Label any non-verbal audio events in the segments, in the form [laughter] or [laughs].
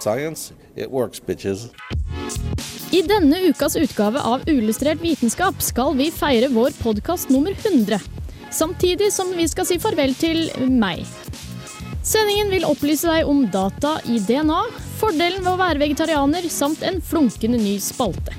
Science, it works, bitches. I denne ukas utgave av Uillustrert vitenskap skal vi feire vår podkast nummer 100. Samtidig som vi skal si farvel til meg. Sendingen vil opplyse deg om data i DNA, fordelen ved å være vegetarianer, samt en flunkende ny spalte.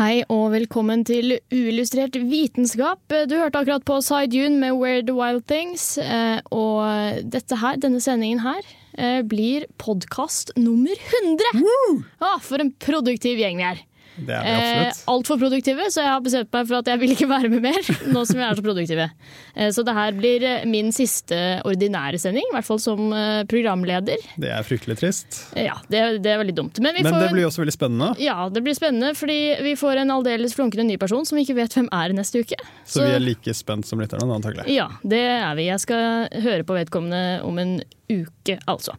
Hei og velkommen til Uillustrert vitenskap. Du hørte akkurat på Side Dune med Where the Wild Things. eh, Og dette her, denne sendingen her eh, blir podkast nummer 100! Ah, for en produktiv gjeng vi er. Det er vi Eh, absolutt. Altfor produktive, så jeg har bestemt meg for at jeg vil ikke være med mer. [laughs] Nå som vi er så produktive. Eh, så det her blir eh, min siste ordinære sending, i hvert fall som eh, programleder. Det er fryktelig trist. Eh, Ja, det, det er veldig dumt. Men vi Men får det blir også veldig spennende. ja, det blir spennende, fordi vi får en aldeles flunkende ny person som vi ikke vet hvem er neste uke. Så vi er like spent som lytterne, antagelig. Ja, det er vi. Jeg skal høre på vedkommende om en uke, altså.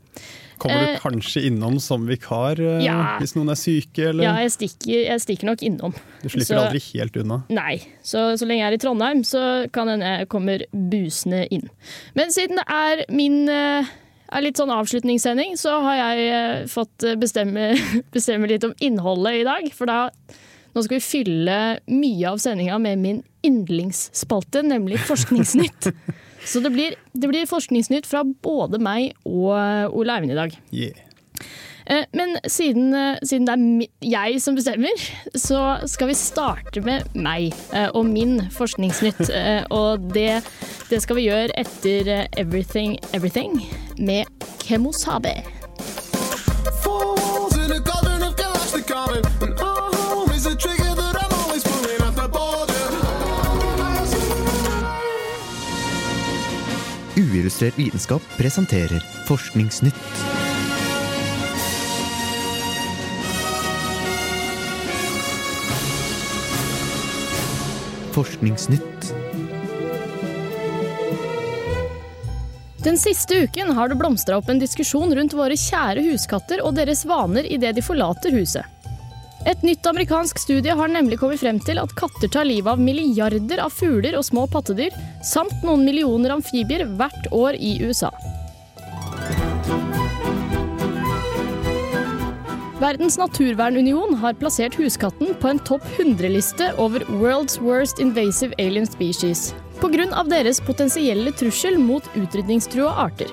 Kommer Eh, du kanskje innom som vikar eh, Ja. hvis noen er syke, eller? Ja, jeg stikker, jeg stikker nok innom. Du slipper så- aldri helt unna. Nei, så, så lenge jeg er i Trondheim, så kan hende jeg kommer busende inn. Men siden det er min eh, er litt sånn avslutningssending, så har jeg eh, fått eh, bestemme, [laughs] bestemme litt om innholdet i dag. For da nå skal vi fylle mye av sendinga med min yndlingsspalte, nemlig [laughs] Forskningsnytt. Så det blir, det blir Forskningsnytt fra både meg og eh, Ole Eivind i dag. Yeah. Eh, Men siden, eh, siden det er jeg som bestemmer, så skal vi starte med meg og min forskningsnytt. [laughs] Og det, det skal vi gjøre etter Everything Everything med Kemosabe. Falls in a garden of Kalashnikov, and oh, is a trigger Uillustrert vitenskap presenterer Forskningsnytt. Forskningsnytt. Den siste uken har det blomstra opp en diskusjon rundt våre kjære huskatter og deres vaner idet de forlater huset. Et nytt amerikansk studie har nemlig kommet frem til at katter tar livet av milliarder av fugler og små pattedyr, samt noen millioner amfibier hvert år i USA. Verdens naturvernunion har plassert huskatten på en topp 100-liste over World's Worst Invasive Alien Species, pga. deres potensielle trussel mot utrydningstrua arter.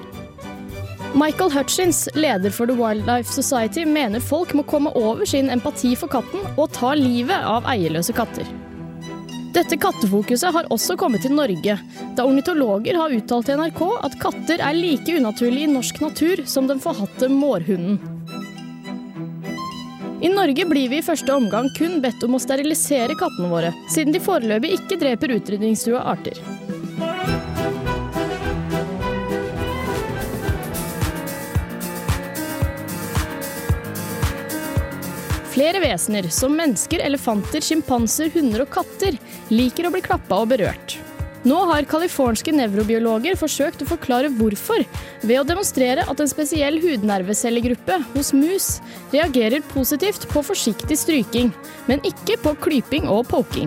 Michael Hutchins, leder for The Wildlife Society, mener folk må komme over sin empati for katten og ta livet av eierløse katter. Dette kattefokuset har også kommet til Norge, da ornitologer har uttalt til NRK at katter er like unaturlige i norsk natur som den forhatte mårhunden. I Norge blir vi i første omgang kun bedt om å sterilisere kattene våre, siden de foreløpig ikke dreper utrydningstrua arter. Flere vesener, som mennesker, elefanter, sjimpanser, hunder og katter, liker å bli klappa og berørt. Nå har californske nevrobiologer forsøkt å forklare hvorfor, ved å demonstrere at en spesiell hudnervecellegruppe hos mus reagerer positivt på forsiktig stryking, men ikke på klyping og poking.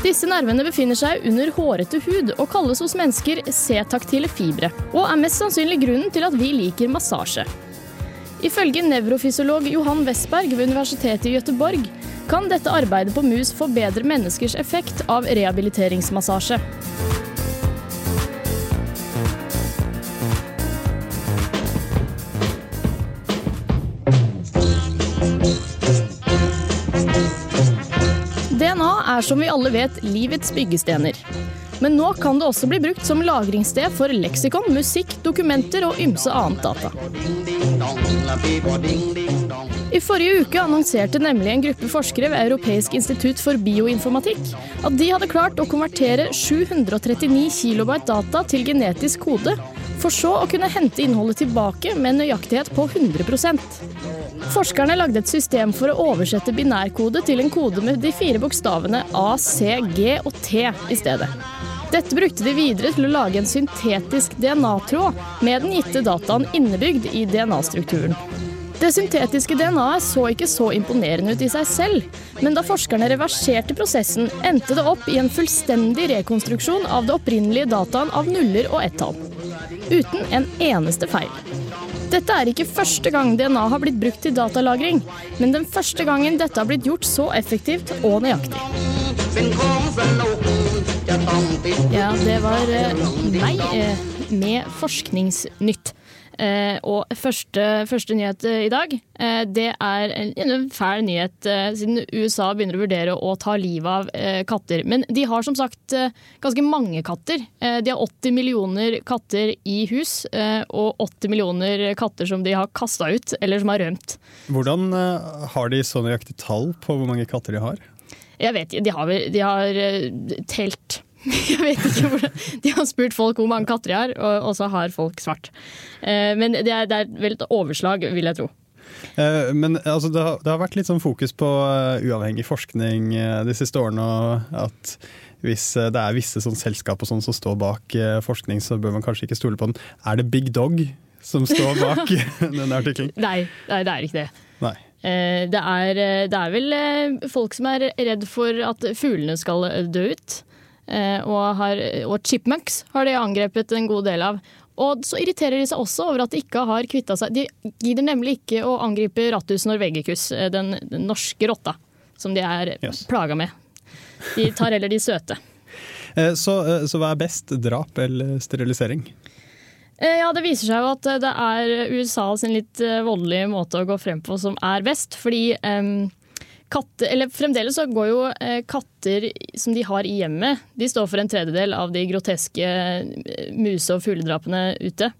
Disse nervene befinner seg under hårete hud og kalles hos mennesker C-taktile fibre, og er mest sannsynlig grunnen til at vi liker massasje. Ifølge nevrofysiolog Johan Westberg ved Universitetet i Gøteborg kan dette arbeidet på mus forbedre menneskers effekt av rehabiliteringsmassasje. DNA er som vi alle vet livets byggestener. Men nå kan det også bli brukt som lagringssted for leksikon, musikk, dokumenter og ymse annet data. I forrige uke annonserte nemlig en gruppe forskere ved Europeisk institutt for bioinformatikk at de hadde klart å konvertere 739 kilobyte data til genetisk kode, for så å kunne hente innholdet tilbake med nøyaktighet på 100% Forskerne lagde et system for å oversette binærkode til en kode med de fire bokstavene A, C, G og T i stedet. Dette brukte de videre til å lage en syntetisk DNA-tråd med den gitte dataen innebygd i DNA-strukturen. Det syntetiske DNA-et så ikke så imponerende ut i seg selv, men da forskerne reverserte prosessen, endte det opp i en fullstendig rekonstruksjon av det opprinnelige dataen av nuller og ett-tall. Uten en eneste feil. Dette er ikke første gang DNA har blitt brukt til datalagring, men den første gangen dette har blitt gjort så effektivt og nøyaktig. Ja, det var eh, meg eh, med Forskningsnytt. Eh, og første, første nyhet i dag, det er en, en fæl nyhet siden USA begynner å vurdere å ta livet av katter. Men de har som sagt ganske mange katter. De har 80 millioner katter i hus, og 80 millioner katter som de har kasta ut, eller som har rømt. Hvordan har de så nøyaktig tall på hvor mange katter de har? Jeg vet ikke, de har, de har telt. [laughs] Jeg vet ikke hvordan De har spurt folk hvor mange katter de har, og, så har folk svart. Eh, Men det er, det er vel et overslag, vil jeg tro. Eh, Men altså, det, har, det har vært litt sånn fokus på eh, uavhengig forskning de siste årene, og at hvis det er visse sånn selskap og sånn som står bak forskning, så bør man kanskje ikke stole på den. Er det Big Dog som står [laughs] bak denne artikkelen? Nei, nei, det er ikke det. Nei. Det er, det er vel folk som er redd for at fuglene skal dø ut. Eh, Og, har, og chipmunks har de angrepet en god del av. Og så irriterer de seg også over at de ikke har kvitta seg De gidder nemlig ikke å angripe Rattus norvegicus, eh, den, den norske rotta, som de er Yes. plaga med. De tar heller de søte. [laughs] Eh, Så, så hva er best, drap eller sterilisering? Ja, Det viser seg jo at det er USA sin litt voldelige måte å gå frem på som er best. Fordi em, katter, eller fremdeles så går jo eh, katter som de har i hjemmet, de står for en tredjedel av de groteske eh, muse- og fugledrapene ute.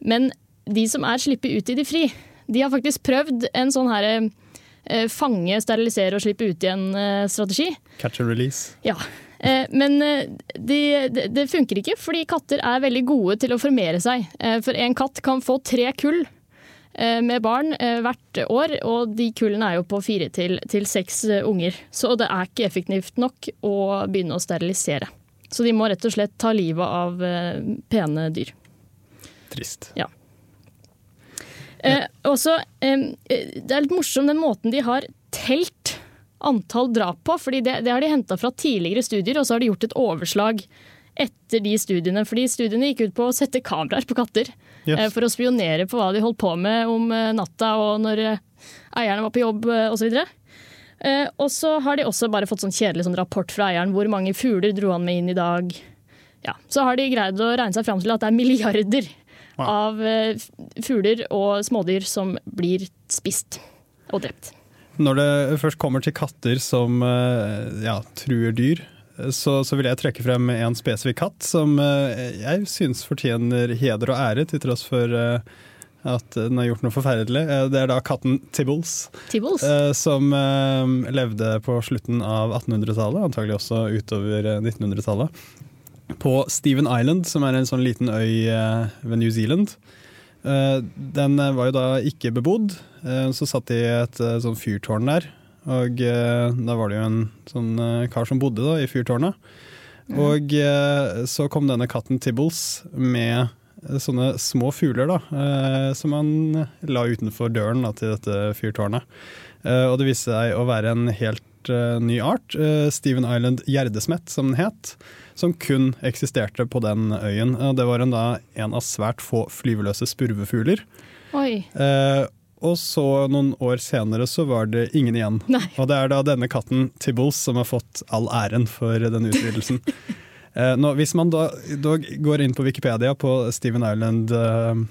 Men de som er sluppet ut i de fri, de har faktisk prøvd en sånn her eh, fange, sterilisere og slippe ut igjen-strategi. Catch and release? Ja, men det de, det funker ikke, fordi katter er veldig gode til å formere seg. For en katt kan få tre kull med barn eh, hvert år, og de kullene er jo på fire til, til seks eh, unger. Så det er ikke effektivt nok å begynne å sterilisere. Så de må rett og slett ta livet av eh, pene dyr. Trist. Eh, også, eh, det er litt morsom den måten de har telt antall drap på. fordi Det, det har de henta fra tidligere studier, og så har de gjort et overslag etter de studiene. Fordi studiene gikk ut på å sette kameraer på katter Yes. eh, for å spionere på hva de holdt på med om eh, natta og når eh, eierne var på jobb osv. Eh, og så har de også bare fått sånn kjedelig sånn rapport fra eieren. Hvor mange fugler dro han med inn i dag? Ja, Så har de greid å regne seg fram til at det er milliarder av eh, fugler og smådyr som blir spist og drept. Når det først kommer til katter som eh, ja, truer dyr, så, så vil jeg trekke frem en spesifikk katt som eh, jeg syns fortjener heder og ære, til tross for eh, at den har gjort noe forferdelig. Eh, Det er da katten Tibbles, Tibbles. som levde på slutten av 1800-tallet, antagelig også utover eh, 1900-tallet. På Steven Island, som er en sånn liten øy ved New Zealand. Den var jo da ikke bebodd. Så satt de i et sånn fyrtårn der. Og eh, da var det jo en sånn eh, kar som bodde da i fyrtårnet. Og eh, så kom denne katten Tibbles med eh, sånne små fugler da, eh, som han la utenfor døren da, til dette fyrtårnet. Eh, Og det viste seg å være en helt ny art, Steven Island gjerdesmett som den het, som kun eksisterte på den øyen. Og det var en, da en av svært få flyveløse spurvefugler. Oi. Og så noen år senere så var det ingen igjen. Nei. Og det er da denne katten Tibbles som har fått all æren for denne utvidelsen. [laughs] eh, nå, hvis man da, da går inn på Wikipedia på Steven Island eh,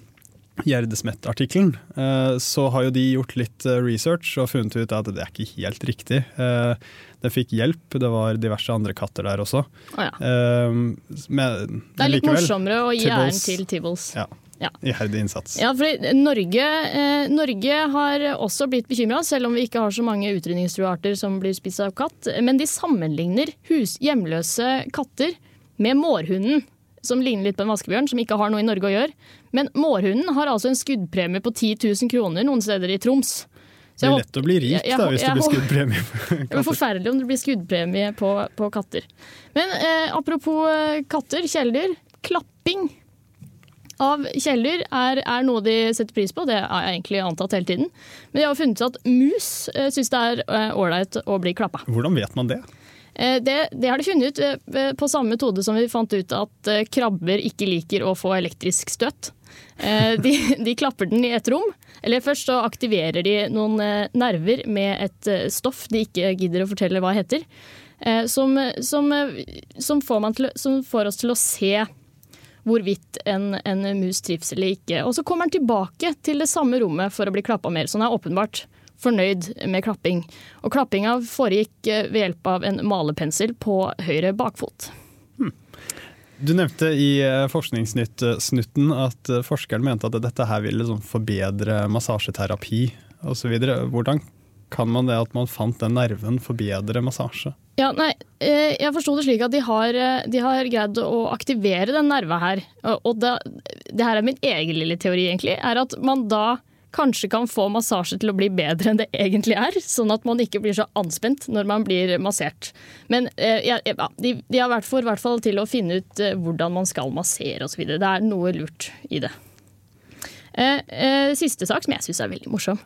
Gjerdesmett-artikkelen, eh, så har jo de gjort litt eh, research og funnet ut at det er ikke helt riktig. Eh, Det fikk hjelp, det var diverse andre katter der også. Oh, ja. Eh, Men, Det er litt likevel, morsommere å gi æren til Tibbles. Ja. Ja. Iherdig innsats. Ja, fordi Norge, eh, Norge har også blitt bekymra, selv om vi ikke har så mange utrydningstruarter som blir spist av katt. Men de sammenligner hus, hjemløse katter med mårhunden, som ligner litt på en vaskebjørn, som ikke har noe i Norge å gjøre. Men mårhunden har altså en skuddpremie på 10 000 kroner noen steder i Troms. Det er lett å bli rik Jeg- jeg- da, hvis det jeg- blir jeg- skuddpremie. Det [laughs] er forferdelig om det blir skuddpremie på, på katter. Men eh, apropos eh, katter, kjæledyr. Klapping av kjæledyr er, er noe de setter pris på, det har jeg egentlig antatt hele tiden. Men de har funnet ut at mus eh, syns det er eh, ålreit å bli klappa. Hvordan vet man det? Eh, det, det har de funnet ut eh, på samme metode som vi fant ut at krabber ikke liker å få elektrisk støt. De, [laughs] de klapper den i et rom. Eller først så aktiverer de noen nerver med et stoff de ikke gidder å fortelle hva heter. Som, som, som, får, man til, som får oss til å se hvorvidt en, en mus trives eller ikke. Og så kommer han tilbake til det samme rommet for å bli klappa mer, så han er åpenbart fornøyd med klapping. Og klappinga foregikk eh, ved hjelp av en malepensel på høyre bakfot. Du nevnte i eh, Forskningsnytt-snutten at eh, forskeren mente at dette her ville liksom forbedre massasjeterapi osv. Hvordan kan man det at man fant den nerven forbedre massasje? Ja, nei, eh, jeg forsto det slik at de har, eh, de har greid å aktivere den nerva her. Og- det, det her er min egen lille teori, egentlig. Er at man da kanskje kan få massasje til å bli bedre enn det egentlig er. Sånn at man ikke blir så anspent når man blir massert. Men eh, ja, de, de har vært for hvert fall til å finne ut hvordan man skal massere osv. Det er noe lurt i det. Siste sak som jeg syns er veldig morsom.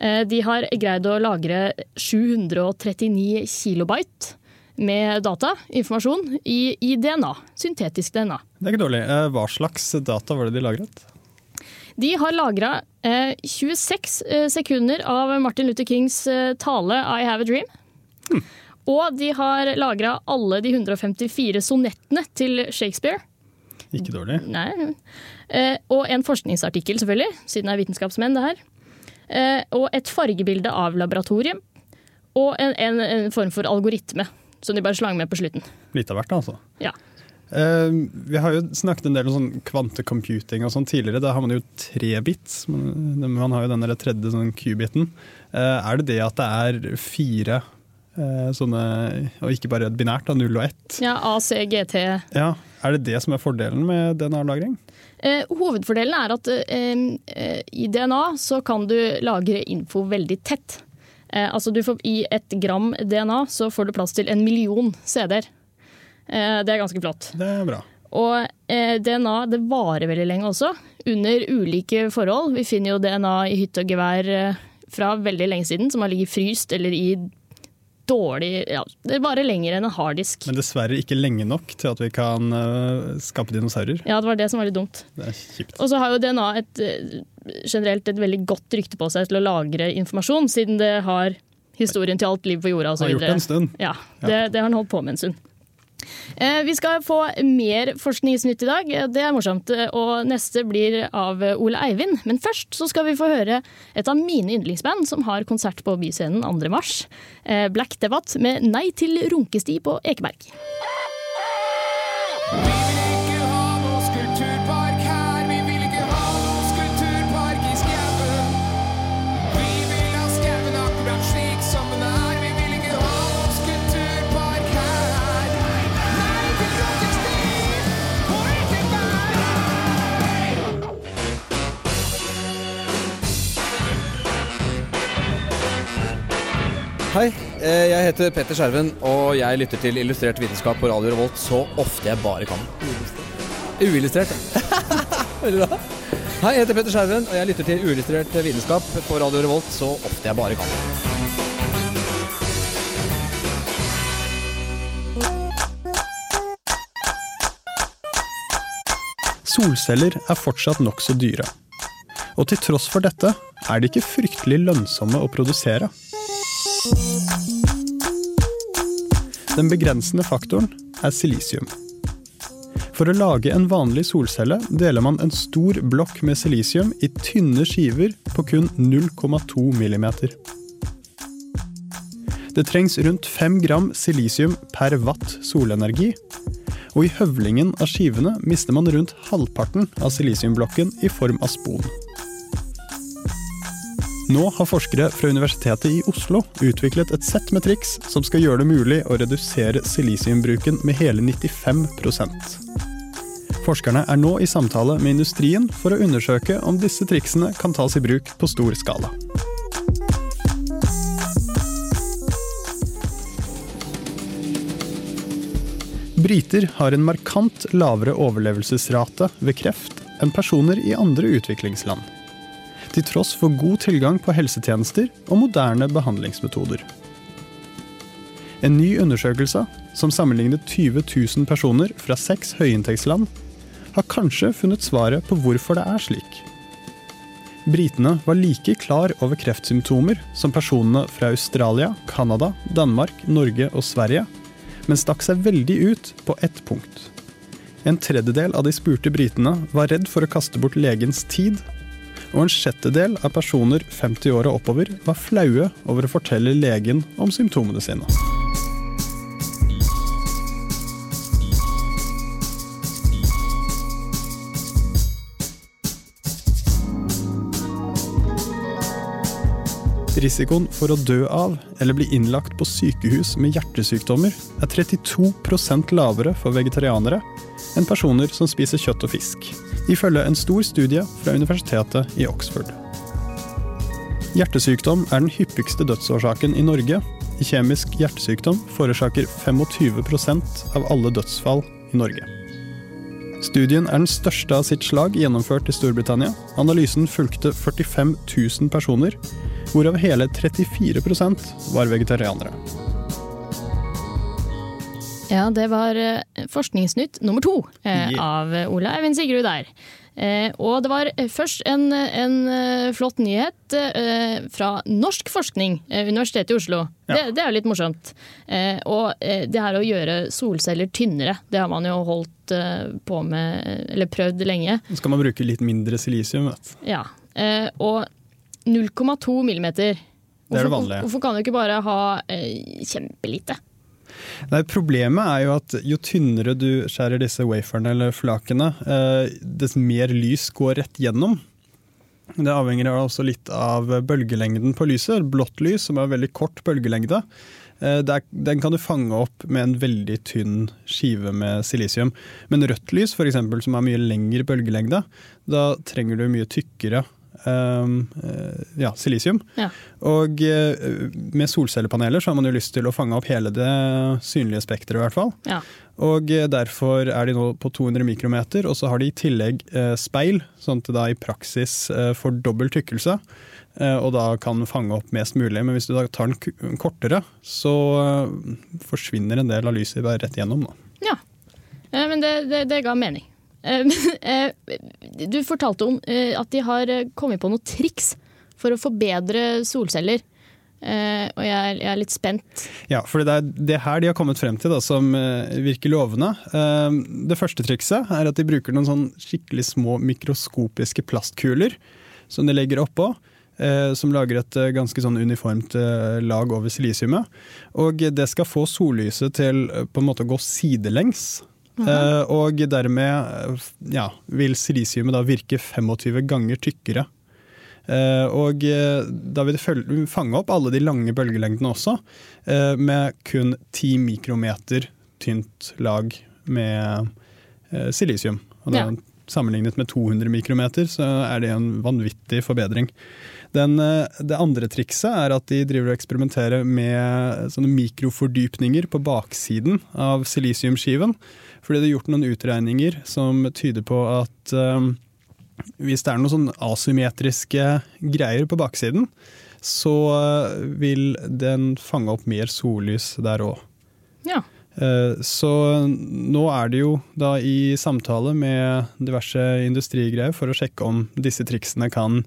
De har greid å lagre 739 kilobyte med data, informasjon, i, i DNA. Syntetisk DNA. Det er ikke dårlig. Eh, Hva slags data var det de lagret? De har lagra eh, 26 eh, sekunder av Martin Luther Kings eh, tale 'I Have a Dream'. Og de har lagra alle de 154 sonettene til Shakespeare. Ikke dårlig. Nei. Eh, og en forskningsartikkel, selvfølgelig, siden det er vitenskapsmenn, det her. Eh, og et fargebilde av laboratoriet. Og en, en, en form for algoritme, som de bare slang med på slutten. Litt av hvert, altså. Ja. Uh, vi har jo snakket en del om sånn kvantecomputing og sånn tidligere. Da har man jo tre bits. Man, man har jo den der tredje sånn q-biten. Uh, er det det at det er fire uh, sånne, og ikke bare binært, da, null og ett? Ja, ACGT. Ja, er det det som er fordelen med DNA-lagring? Eh, hovedfordelen er at eh, eh, i DNA så kan du lagre info veldig tett. Eh, altså du får, I et gram DNA så får du plass til en million CD-er. Eh, det er ganske flott. Det er bra. Og eh, DNA det varer veldig lenge også, under ulike forhold. Vi finner jo DNA i hytte og gevær fra veldig lenge siden, som har ligget fryst eller i dårlig ja, Det varer lenger enn en harddisk. Men dessverre ikke lenge nok til at vi kan uh, skape dinosaurer. Ja, det var det som var litt dumt. Det er kjipt. Og så har jo DNA et, eh, generelt et veldig godt rykte på seg til å lagre informasjon, siden det har historien til alt liv på jorda osv. Ja, det, det har den holdt på med en stund. Eh, Vi skal få mer forskningsnytt i dag. Det er morsomt. Og neste blir av Ole Eivind. Men først så skal vi få høre et av mine yndlingsband som har konsert på Byscenen 2. mars. Eh, Black Debatt med Nei til runkesti på Ekeberg. Hei, eh, jeg heter Petter Skjerven, og jeg lytter til Illustrert vitenskap på Radio Revolt så ofte jeg bare kan. Uillustrert. [laughs] Veldig bra. Hei, jeg heter Petter Skjerven, og jeg lytter til Uillustrert vitenskap på Radio Revolt så ofte jeg bare kan. Solceller er fortsatt nokså dyre. Og til tross for dette er de ikke fryktelig lønnsomme å produsere. Den begrensende faktoren er silisium. For å lage en vanlig solcelle deler man en stor blokk med silisium i tynne skiver på kun 0,2 mm. Det trengs rundt 5 gram silisium per watt solenergi, og i høvlingen av skivene mister man rundt halvparten av silisiumblokken i form av spon. Nå har forskere fra Universitetet i Oslo utviklet et sett med triks som skal gjøre det mulig å redusere silisiumbruken med hele 95% Forskerne er nå i samtale med industrien for å undersøke om disse triksene kan tas i bruk på stor skala. Briter har en markant lavere overlevelsesrate ved kreft enn personer i andre utviklingsland. Til tross for god tilgang på helsetjenester og moderne behandlingsmetoder. En ny undersøkelse, som sammenlignet 20 000 personer fra seks høyinntektsland, har kanskje funnet svaret på hvorfor det er slik. Britene var like klar over kreftsymptomer som personene fra Australia, Canada, Danmark, Norge og Sverige, men stakk seg veldig ut på ett punkt. En tredjedel av de spurte britene var redd for å kaste bort legens tid, og en sjettedel av personer 50 år og oppover var flaue over å fortelle legen om symptomene sine. Risikoen for å dø av eller bli innlagt på sykehus med hjertesykdommer er 32% lavere for vegetarianere enn personer som spiser kjøtt og fisk, ifølge en stor studie fra universitetet i Oxford. Hjertesykdom er den hyppigste dødsårsaken i Norge. Kjemisk hjertesykdom forårsaker 25% av alle dødsfall i Norge. Studien er den største av sitt slag gjennomført i Storbritannia. Analysen fulgte 45 000 personer, hvorav hele 34% var vegetarianere. Ja, det var eh, Forskningsnytt nummer to eh, Yeah. av Ola Eivind Sigrud der. Eh, og det var først en, en flott nyhet eh, fra Norsk forskning, Universitetet i Oslo. Det, det er jo litt morsomt. Og det her å gjøre solceller tynnere, det har man jo holdt på med, eller prøvd lenge. Så skal man bruke litt mindre silisium. Vet. du. Ja. Og 0,2 millimeter. Det er det vanlige. Hvorfor kan du ikke bare ha eh, kjempelite? Nei, problemet er jo at jo tynnere du skjærer disse waferne eller flakene, eh, dess mer lys går rett gjennom. Det avhenger også litt av bølgelengden på lyset. Blått lys, som er veldig kort bølgelengde, eh, den kan du fange opp med en veldig tynn skive med silisium. Men rødt lys, eksempel, som er mye lengre bølgelengde, da trenger du mye tykkere ja, silisium. Ja. Og eh, med solcellepaneler så har man jo lyst til å fange opp hele det synlige spekteret, i hvert fall. Ja. Og eh, derfor er de nå på 200 mikrometer, og så har de i tillegg eh, speil, sånn at det da i praksis eh, får dobbel tykkelse. eh, Og da kan fange opp mest mulig. Men hvis du da tar den kortere, så eh, forsvinner en del av lyset bare rett igjennom. Da. Ja, Eh, men det, det, det ga mening. Eh, eh, Du fortalte om eh, at de har kommet på noen triks for å forbedre solceller. Og jeg er, jeg er litt spent. Ja, for det er det her de har kommet frem til da, som virker lovende. Det første trikset er at de bruker noen sånn skikkelig små mikroskopiske plastkuler som de legger oppå. Som lager et ganske sånn uniformt lag over silisiumet. Og det skal få sollyset til på en måte å gå sidelengs. Eh, og dermed eh, ja, vil silisiumet da virke 25 ganger tykkere. Eh, og da vil det fange opp alle de lange bølgelengdene også, med kun 10 mikrometer tynt lag med silisium. Og da, Ja. Sammenlignet med 200 mikrometer, så er det en vanvittig forbedring. Den, det andre trikset er at de driver og eksperimenterer med mikrofordypninger på baksiden av silisiumskiven. Fordi det er gjort noen utregninger som tyder på at eh, hvis det er noen sånn asymmetriske greier på baksiden, så eh, vil den fange opp mer sollys der òg. Ja. Så nå er det jo da i samtale med diverse industrigreier for å sjekke om disse triksene kan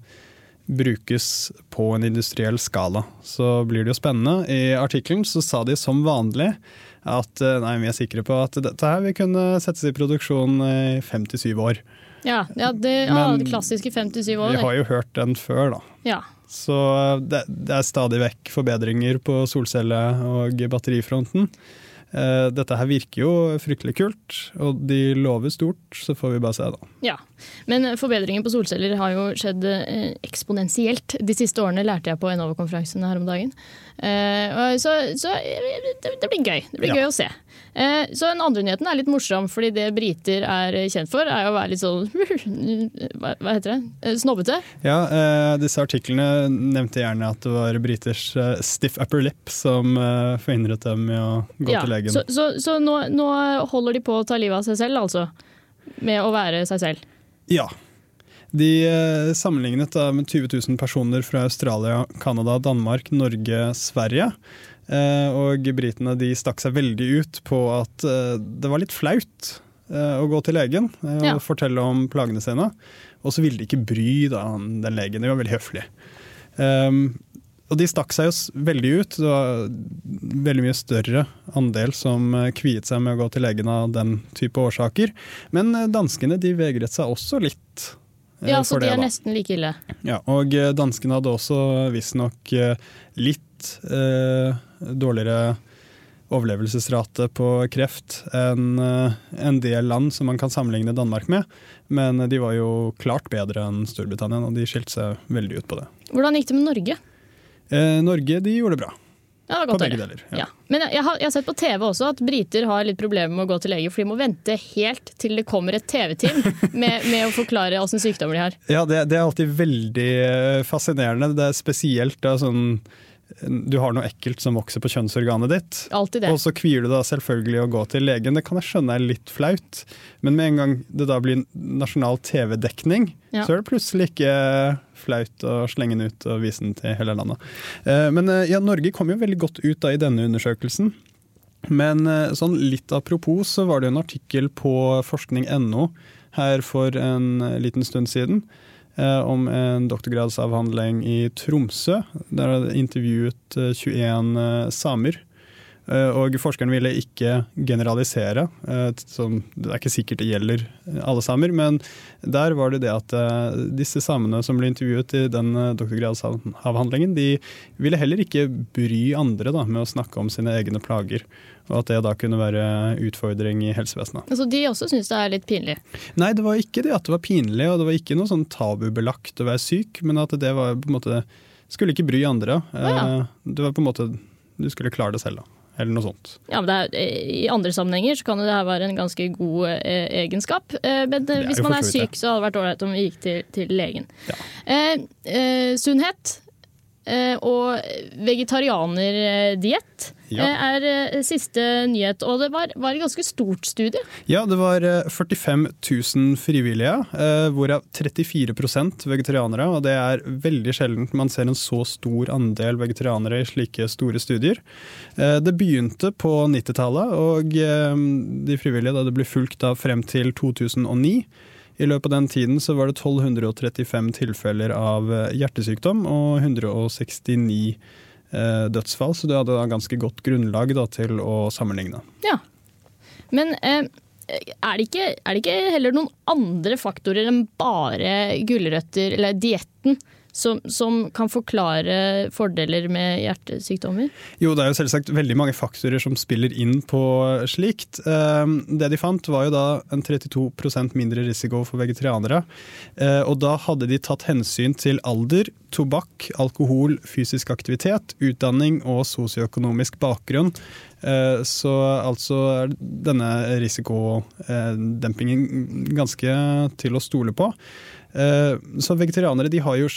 brukes på en industriell skala. Så blir det jo spennende. I artikkelen så sa de som vanlig at eh, nei, vi er sikre på at dette her vil kunne settes i produksjon i fem til syv år. Ja, ja, det, Men det klassiske 57 år. Vi har jo hørt den før, da. Ja. Så det, det er stadig vekk forbedringer på solcelle- og batterifronten. Eh, Dette her virker jo fryktelig kult, og de lover stort, så får vi bare se, da. Ja, men forbedringer på solceller har jo skjedd eh, eksponentielt de siste årene, lærte jeg på Enova-konferansen her om dagen. Eh, så så det, det blir gøy. Det blir Ja. gøy å se. Eh, så den andre nyheten er litt morsom, fordi det briter er kjent for, er å være litt sånn [laughs] Hva, hva heter det? Eh, Snobbete. Ja, disse artiklene nevnte gjerne at det var briters stiff upper lip som forhindret dem i å gå Ja, til legen. Så, så, så nå, nå holder de på å ta livet av seg selv, altså? Med å være seg selv? Ja. De eh, sammenlignet med 20 000 personer fra Australia, Canada, Danmark, Norge, Sverige. Eh, og britene de stakk seg veldig ut på at eh, det var litt flaut å gå til legen og Ja. fortelle om plagene sine. Og så ville de ikke bry da, den legen, de var veldig høflige. Um, og de stakk seg jo veldig ut. Det var veldig mye større andel som kviet seg med å gå til legen av den type årsaker. Men danskene de vegret seg også litt. Eh, Ja, så de er da. nesten like ille. Ja, og eh, danskene hadde også visstnok eh, litt eh, dårligere overlevelsesrate på kreft enn en del land som man kan sammenligne Danmark med. Men de var jo klart bedre enn Storbritannia, og de skilte seg veldig ut på det. Hvordan gikk det med Norge? Eh, Norge de gjorde det bra. Ja, det var godt å høre. deler. Ja. Men jeg har, jeg har sett på TV også at briter har litt problemer med å gå til lege, for de må vente helt til det kommer et TV-team [laughs] med, med å forklare åssen sykdommer de har. Ja, det, det er alltid veldig eh, fascinerende. Det er spesielt da sånn Du har noe ekkelt som vokser på kjønnsorganet ditt. Altid det. Og så kvier du deg selvfølgelig å gå til legen. Det kan jeg skjønne er litt flaut, men med en gang det da blir nasjonal TV-dekning, Ja. så er det plutselig ikke flaut å slenge den ut og vise den til hele landet. Eh, Men eh, ja, Norge kom jo veldig godt ut da i denne undersøkelsen. Men eh, sånn litt apropos så var det jo en artikkel på forskning.no her for en liten stund siden om en doktorgradsavhandling i Tromsø. Der er det intervjuet eh, 21 eh, samer. Eh, Og forskeren ville ikke generalisere. eh, Som, det er ikke sikkert det gjelder alle samer, men der var det det at eh, disse samene som ble intervjuet i den doktorgradsavhandlingen, de ville heller ikke bry andre da, med å snakke om sine egne plager. Og at det da kunne være utfordring i helsevesenet. Altså, de også syns det er litt pinlig. Nei, det var ikke det at det var pinlig, og det var ikke noe sånn tabubelagt å være syk, men at det var på en måte Skulle ikke bry andre. ja. Eh, Det var på en måte Du skulle klare det selv, da. Eller noe sånt. Ja, men det er, I andre sammenhenger så kan jo det her være en ganske god eh, egenskap. Eh, men eh, hvis man er syk, så hadde det vært ålreit om vi gikk til, til legen. Eh, eh, sunnhet eh, og vegetarianerdiett Ja. eh, er eh, siste nyhet. Og det var, var et ganske stort studie. Ja, det var eh, 45 000 frivillige, eh, hvorav 34% vegetarianere. Og det er veldig sjeldent man ser en så stor andel vegetarianere i slike store studier. Eh, Det begynte på 90-tallet, og eh, de frivillige det ble fulgt da frem til 2009. I løpet av den tiden så var det 1235 tilfeller av eh, hjertesykdom og 169 eh, dødsfall, så du hadde da ganske godt grunnlag da, til å sammenligne. Ja. Men eh, er, det ikke, er det ikke heller noen andre faktorer enn bare gulrøtter, eller dietten, som, som kan forklare fordeler med hjertesykdommer? Jo, det er jo selvsagt veldig mange faktorer som spiller inn på slikt. Eh, Det de fant var jo da en 32% mindre risiko for vegetarianere. Eh, Og da hadde de tatt hensyn til alder, tobakk, alkohol, fysisk aktivitet, utdanning og sosioøkonomisk bakgrunn. Eh, Så altså er denne risikodempingen ganske til å stole på. Eh, Så vegetarianere de har jo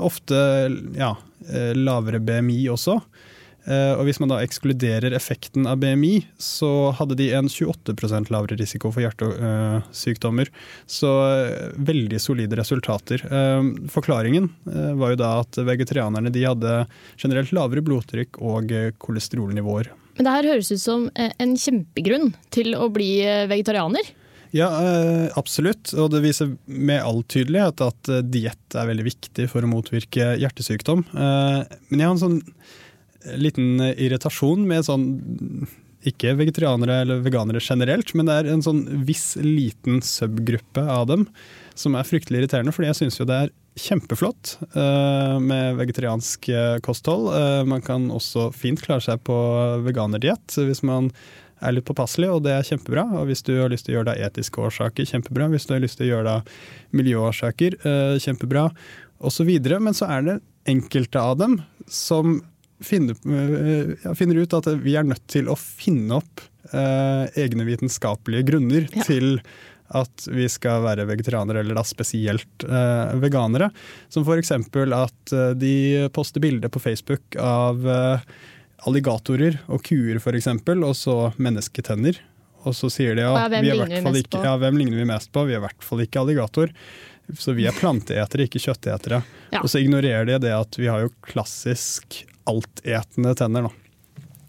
ofte ja, eh, lavere BMI også. Eh, Og hvis man da ekskluderer effekten av BMI, så hadde de en 28% lavere risiko for hjertesykdommer. Så veldig solide resultater. Forklaringen var jo da at vegetarianerne de hadde generelt lavere blodtrykk og kolesterolnivåer. Men det her høres ut som en kjempegrunn til å bli vegetarianer. Ja, eh, absolutt. Og det viser med all tydelighet at eh, diett er veldig viktig for å motvirke hjertesykdom. Eh, Men jeg har en sånn liten irritasjon med sånn ikke vegetarianere eller veganere generelt, men det er en sånn viss liten subgruppe av dem som er fryktelig irriterende, fordi jeg syns jo det er kjempeflott med vegetariansk kosthold. Man kan også fint klare seg på veganerdiett hvis man er litt påpasselig, og det er kjempebra. Og hvis du har lyst til å gjøre det av etiske årsaker, kjempebra. Hvis du har lyst til å gjøre det av miljøårsaker, eh, kjempebra. Og så. Men så er det enkelte av dem som finner, eh, finner ut at vi er nødt til å finne opp eh, egne vitenskapelige grunner Ja. til at vi skal være vegetarianere, eller da spesielt eh, veganere. Som f.eks. at de poster bilder på Facebook av eh, alligatorer og kuer f.eks., og så mennesketenner. Og så sier de ja, hvem vi er ligner hvert vi ikke, ja, hvem ligner vi mest på? Vi er i hvert fall ikke alligator. Så vi er planteetere, ikke kjøttetere. Ja. Og så ignorerer de det at vi har jo klassisk altetende tenner. Da.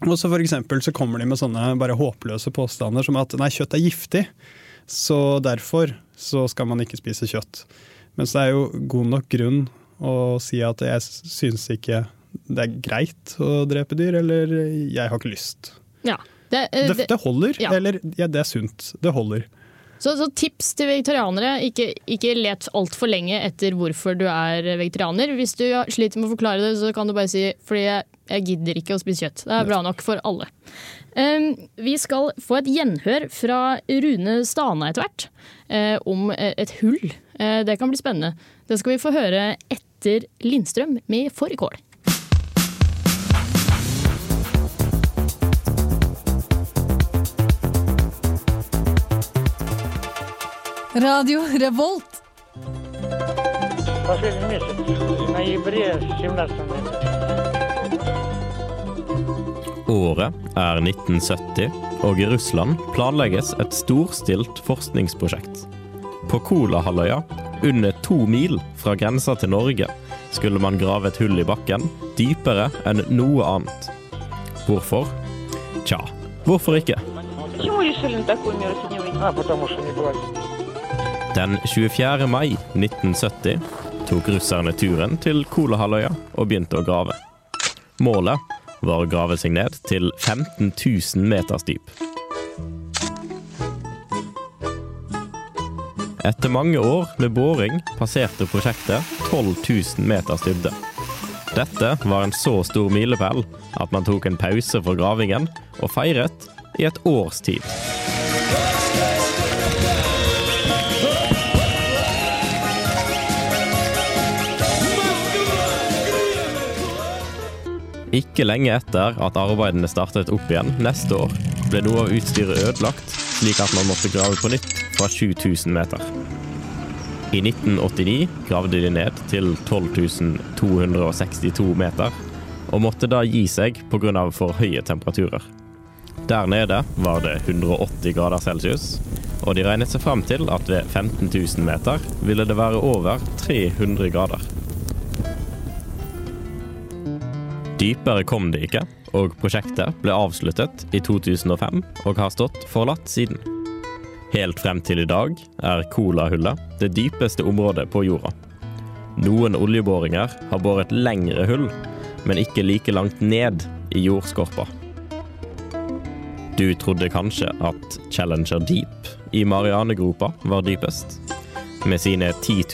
Og så for eksempel så kommer de med sånne bare håpløse påstander som at nei, kjøtt er giftig, så derfor så skal man ikke spise kjøtt. Mens det er jo god nok grunn å si at jeg syns ikke det er greit å drepe dyr, eller jeg har ikke lyst. Ja. Det, Det, det, det holder, ja. eller ja, det er sunt. Det holder. så, så tips til vegetarianere, ikke, ikke let altfor lenge etter hvorfor du er vegetarianer. Hvis du sliter med å forklare det, så kan du bare si fordi jeg, jeg gidder ikke å spise kjøtt. Det er bra nok for alle. Um, vi skal få et gjenhør fra Rune Stana etter hvert, uh, om eh, et hull. Uh, det kan bli spennende. Det skal vi få høre etter Lindstrøm med Fårikål. Radio Revolt. Последний месяц, в ноябре 17 Året er 1970, og i Russland planlegges et storstilt forskningsprosjekt. På Kolahalvøya, under to mil fra grensa til Norge, skulle man grave et hull i bakken dypere enn noe annet. Hvorfor? Tja, hvorfor ikke? Почему решили на такую меру сегодня выйти? А, потому что не платят. Den 24. mai 1970 tok russerne turen til Kolahalvøya og begynte å grave. Målet var å grave seg ned til 15 000 meters dyp. Etter mange år med boring passerte prosjektet 12 000 meters dybde. Dette var en så stor milepæl at man tok en pause for gravingen og feiret i et års tid. Ikke lenge etter at arbeidene startet opp igjen neste år, ble noe av utstyret ødelagt, slik at man måtte grave på nytt fra 7000 meter. I 1989 gravde de ned til 12.262 meter, og måtte da gi seg pga. for høye temperaturer. Der nede var det 180 grader celsius, og de regnet seg frem til at ved 15 000 meter ville det være over 300 grader. Dypere kom det ikke, og prosjektet ble avsluttet i 2005 og har stått forlatt siden. Helt frem til i dag er Kolahullet det dypeste området på jorda. Noen oljeboringer har båret lengre hull, men ikke like langt ned i jordskorpa. Du trodde kanskje at Challenger Deep i Marianegropa var dypest. Med sine 10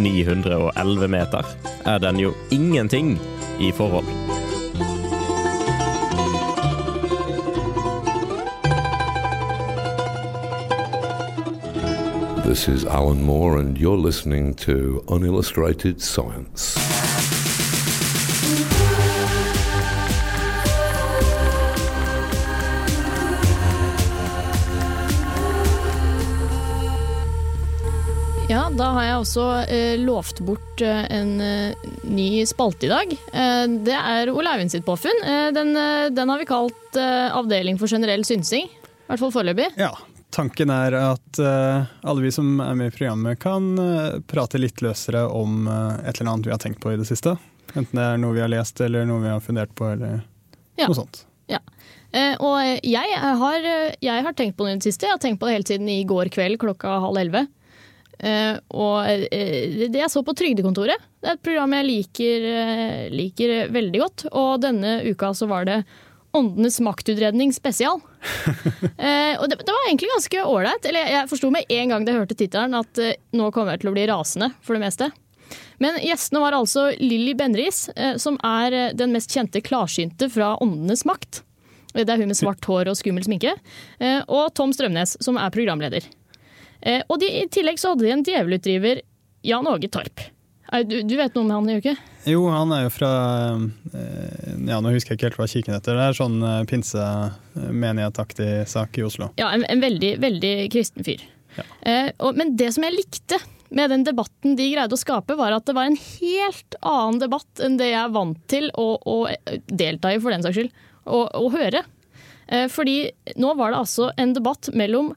911 meter er den jo ingenting i forhold. This is Alan Moore, and you're listening to Unillustrated Science. Ja, da har jeg også eh, lovt bort eh, en eh, ny spalte i dag. Eh, det er Ole Eivind sitt påfunn. Eh, den, den har vi kalt eh, Avdeling for generell synsing. I hvert fall foreløpig. Ja, tanken er at eh, alle vi som er med i programmet kan eh, prate litt løsere om eh, et eller annet vi har tenkt på i det siste. Enten det er noe vi har lest eller noe vi har fundert på eller Ja. noe sånt. Ja. Og jeg har, jeg har tenkt på det i det siste. Jeg har tenkt på det hele tiden i går kveld klokka halv elleve. Og det jeg så på Trygdekontoret. Det er et program jeg liker, liker veldig godt. Og denne uka så var det Åndenes maktutredning spesial. [laughs] Eh, og det, det var egentlig ganske ålreit. Eller jeg forsto med en gang da jeg hørte tittelen at eh, nå kommer jeg til å bli rasende for det meste. Men gjestene var altså Lilly Benris, eh, som er eh, den mest kjente klarsynte fra Åndenes makt. Det er hun med svart hår og skummel sminke. Eh, Og Tom Strømnes, som er programleder. Eh, Og de, i tillegg så hadde de en djevelutdriver, Jan Åge Torp. Eh, Du, du vet noe om han, Juke? Jo, han er jo fra eh, Ja, nå husker jeg ikke helt hva kirken heter. Det er sånn pinsemenighetaktig sak i Oslo. Ja, en, en veldig, veldig kristen fyr. Eh, og, men det som jeg likte med den debatten de greide å skape, var at det var en helt annen debatt enn det jeg er vant til å, å delta i, for den saks skyld, og, og høre. Eh, fordi nå var det altså en debatt mellom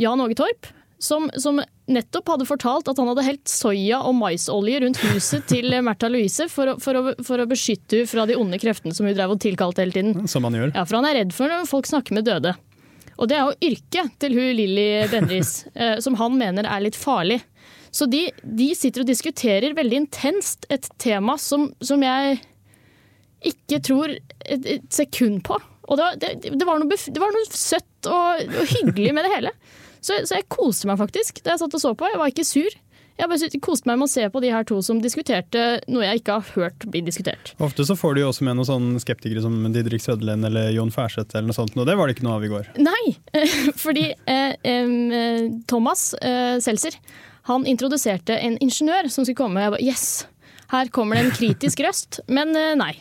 Jan Åge Torp, som, som nettopp hadde fortalt at han hadde helt soya og maisolje rundt huset til Märtha Louise for å, for, å, for å beskytte henne fra de onde kreftene som hun drev og tilkalte hele tiden. Som han gjør. Ja, for han er redd for når folk snakker med døde. Og det er jo yrket til hun Lilly Bendriss, [laughs] eh, som han mener er litt farlig. Så de, de sitter og diskuterer veldig intenst et tema som, som jeg ikke tror et, et sekund på. Og det, var- det, det, var noe, det var noe søtt og, og hyggelig med det hele. Så, så jeg koste meg faktisk da jeg satt og så på. Jeg var ikke sur. Jeg bare koste meg med å se på de her to som diskuterte noe jeg ikke har hørt bli diskutert. Ofte så får du jo også med noen sånne skeptikere som Didrik Søderlund eller Jon Færseth eller noe sånt, og det var det ikke noe av i går. Nei, [laughs] fordi eh, eh, Thomas eh, Seltzer han introduserte en ingeniør som skulle komme. Jeg bare, yes, her kommer det en kritisk [laughs] røst. Men eh, nei.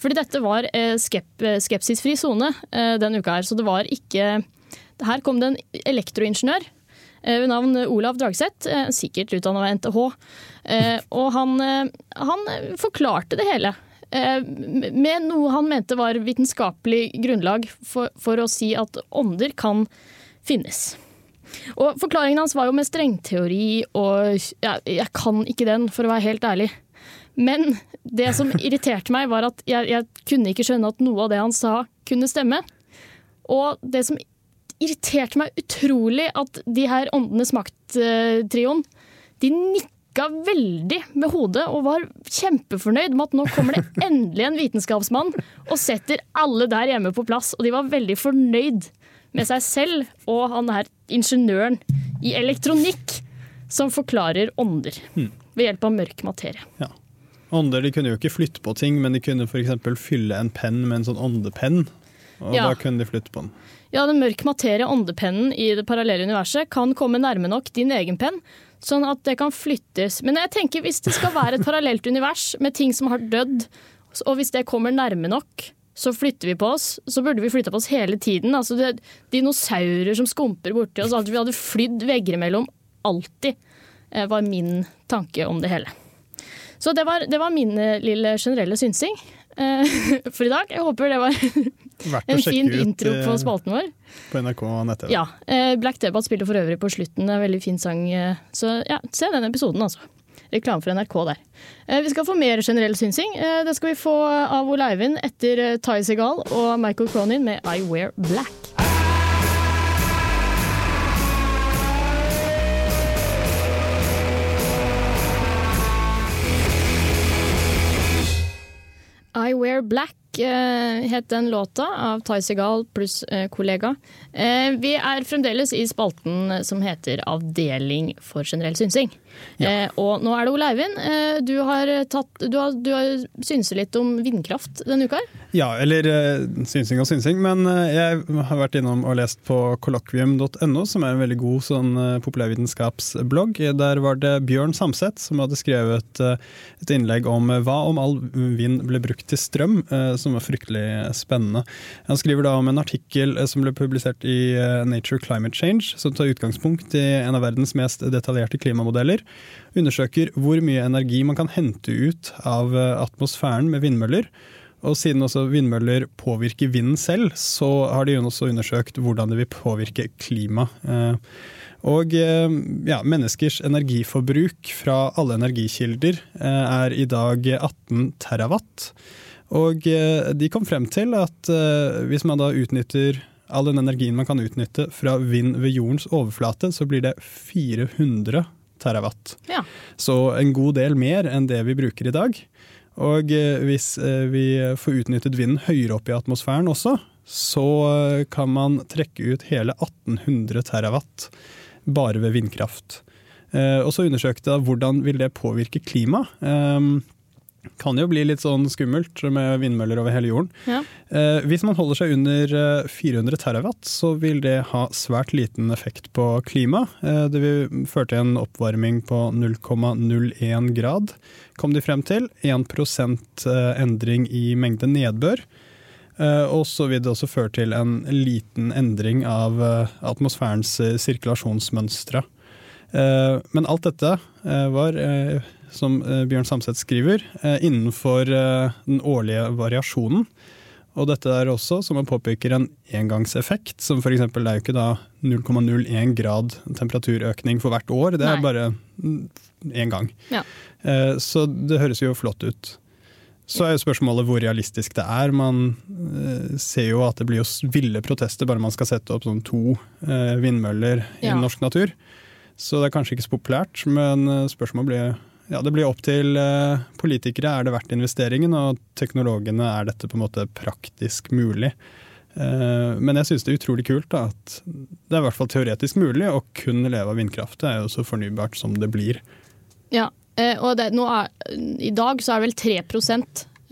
Fordi dette var eh, skep skepsisfri sone eh, denne uka her, så det var ikke Her kom det en elektroingeniør eh, ved navn Olav Dragseth, eh, sikkert utdanna ved NTH. Eh, og han, han forklarte det hele. Med noe han mente var vitenskapelig grunnlag for, for å si at ånder kan finnes. Og Forklaringen hans var jo med strengteori, og ja, jeg kan ikke den, for å være helt ærlig. Men det som [laughs] irriterte meg, var at jeg, jeg kunne ikke skjønne at noe av det han sa, kunne stemme. Og det som irriterte meg utrolig, at de her Åndenes makt-trioen, de nikka veldig med hodet og var kjempefornøyd med at nå kommer det [laughs] endelig en vitenskapsmann og setter alle der hjemme på plass. Og de var veldig fornøyd med seg selv og han her ingeniøren i elektronikk som forklarer ånder ved hjelp av mørk materie. Ånder de kunne jo ikke flytte på ting, men de kunne f.eks. fylle en penn med en sånn åndepenn. Og Ja. da kunne de flytte på den. Ja, den mørke materie, åndepennen i det parallelle universet, kan komme nærme nok din egen penn, sånn at det kan flyttes. Men jeg tenker hvis det skal være et parallelt univers med ting som har dødd, og hvis det kommer nærme nok, så flytter vi på oss. Så burde vi flytta på oss hele tiden. Altså det, dinosaurer som skumper borti oss, alt vi hadde flydd vegger imellom. Alltid eh, var min tanke om det hele. Så det var, det var min eh, lille generelle synsing [laughs] for i dag. Jeg håper det var [laughs] en fin ut, intro på eh, spalten vår. På NRK nett-TV. Ja. eh, Black Debatt spiller for øvrig på slutten. En veldig fin sang. eh, Så ja, se den episoden, altså. Reklame for NRK der. Eh, Vi skal få mer generell synsing. Eh, Det skal vi få av Ole Eivind etter eh, Ty Segal og Michael Cronin med I Wear Black. Wear Black eh, het den låta av Ty Segal pluss eh, kollega. Eh, vi er fremdeles i spalten som heter Avdeling for generell synsing. Eh, og nå er det Ole Eivind. Du har, tatt, du har, du har synset litt om vindkraft denne uka. Ja, eller synsing og synsing, men jeg har vært innom og lest på kollokvium.no, som er en veldig god sånn populærvitenskapsblogg. Der var det Bjørn Samset som hadde skrevet et innlegg om hva om all vind ble brukt til strøm, som var fryktelig spennende. Han skriver da om en artikkel eh, som ble publisert i eh, Nature Climate Change, som tar utgangspunkt i en av verdens mest detaljerte klimamodeller. Undersøker hvor mye energi man kan hente ut av eh, atmosfæren med vindmøller. Og siden også vindmøller påvirker vinden selv, så har de også undersøkt hvordan det vil påvirke klima. Eh, Og ja, menneskers energiforbruk fra alle energikilder er i dag 18 terawatt. Og eh, de kom frem til at eh, hvis man da utnytter all den energien man kan utnytte fra vind ved jordens overflate, så blir det 400 terawatt. Ja. Så en god del mer enn det vi bruker i dag. Og eh, hvis vi får utnyttet vinden høyere opp i atmosfæren også, så kan man trekke ut hele 1800 terawatt bare ved vindkraft. Og så undersøkte jeg hvordan vil det påvirke klimaet. Kan jo bli litt sånn skummelt med vindmøller over hele jorden. Ja. Eh, hvis man holder seg under eh, 400 terawatt, så vil det ha svært liten effekt på klima. Eh, det vil føre til en oppvarming på 0,01 grad, kom de frem til. 1 eh, endring i mengde nedbør. Eh, og så vil det også føre til en liten endring av eh, atmosfærens eh, sirkulasjonsmønstre. Eh, Men alt dette eh, var, eh, som eh, Bjørn Samset skriver, eh, innenfor eh, den årlige variasjonen. Og dette er også, som man påpeker, en engangseffekt, som f.eks. det er jo ikke da 0,01 grad temperaturøkning for hvert år, det er Nei. bare én gang. Ja. Så det høres jo flott ut. Så er jo spørsmålet hvor realistisk det er. Man ser jo at det blir jo ville protester bare man skal sette opp sånn to vindmøller i Ja. norsk natur. Så det er kanskje ikke så populært, men spørsmålet blir ja, det blir opp til eh, politikere. Er det verdt investeringen? Og teknologene, er dette på en måte praktisk mulig? Eh, men jeg syns det er utrolig kult da, at det er i hvert fall teoretisk mulig å kun leve av vindkraft. Det er jo så fornybart som det blir. Ja, eh, og det, er, i dag så er det vel 3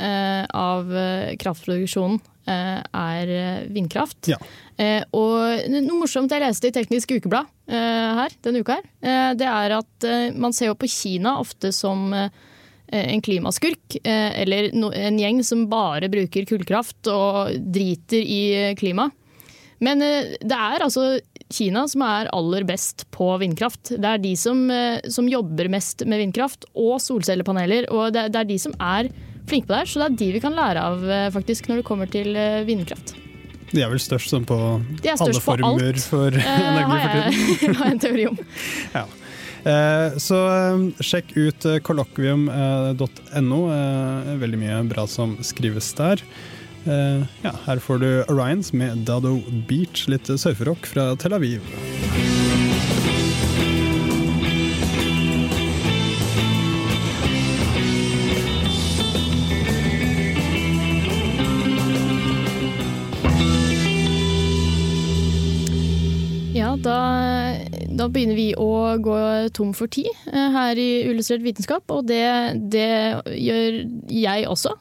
eh, av kraftproduksjonen er eh, vindkraft. Ja. Eh, og noe morsomt jeg leste i Teknisk Ukeblad eh, her, denne uka her, eh, det er at eh, man ser jo på Kina ofte som eh, en klimaskurk, eh, eller en gjeng som bare bruker kullkraft og driter i eh, klima. Men eh, det er altså Kina som er aller best på vindkraft. Det er de som, eh, som jobber mest med vindkraft og solcellepaneler. Og det, det er de som er flinke på det her, så det er de vi kan lære av eh, faktisk når det kommer til eh, vindkraft. De er vel størst sånn på alle former på for Eh, [laughs] energi for tiden. [laughs] har jeg en teori om. Ja. Eh, Så sjekk ut kollokvium.no. Eh, Veldig mye bra som skrives der. Eh, Ja, her får du Orions med Dado Beach, litt surferock fra Tel Aviv. Begynner vi å gå tom for tid eh, her i Illustrert vitenskap, og det, det gjør jeg også.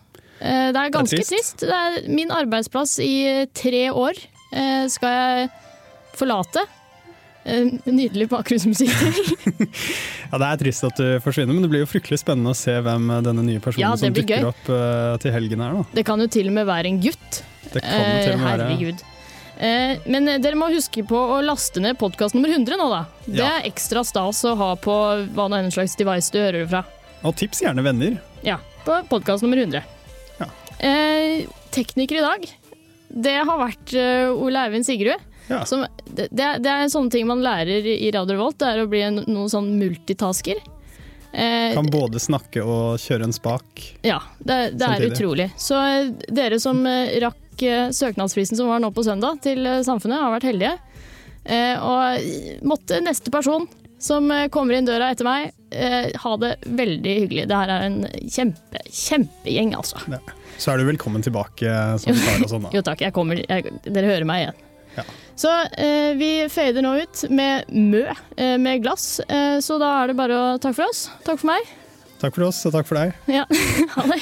Eh, Det er ganske trist. trist. Det er min arbeidsplass i tre år eh, skal jeg forlate. Nydelig bakgrunnsmusikk. [laughs] [laughs] Ja, Det er trist at du forsvinner, men det blir jo fryktelig spennende å se hvem denne nye personen Ja, som dukker gøy. opp til helgen er. da. Det kan jo til og med være en gutt. Det kan jo til og med Herregud. være Men eh, dere må huske på å laste ned podkast nummer 100 nå, da. Det er ekstra stas å ha på hva nå enn slags device du hører det fra. Og tips gjerne venner. Ja, på podkast nummer 100. Ja. Eh, tekniker i dag, det har vært eh, Ole Eivind Sigrud. Ja. Som, det, er- det er sånne ting man lærer i Radio Revolt, det er å bli en, noen sånn multitasker. Eh, Kan både snakke og kjøre en spak. ja, det, det er utrolig. Så eh, dere som eh, rakk søknadsfristen som var nå på søndag til Samfunnet, har vært heldige. Eh, og måtte neste person som kommer inn døra etter meg, eh, ha det veldig hyggelig. Det her er en kjempe, kjempegjeng, altså. Ja. Så er du velkommen tilbake som far og sånn. da. [laughs] Jo takk, jeg kommer, jeg, dere hører meg igjen. Ja. Så eh, vi fader nå ut med Mø eh, med glass, eh, så da er det bare å takke for oss. Takk for meg. Takk for oss, og takk for deg. Ja, [laughs] ha det.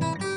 Bye.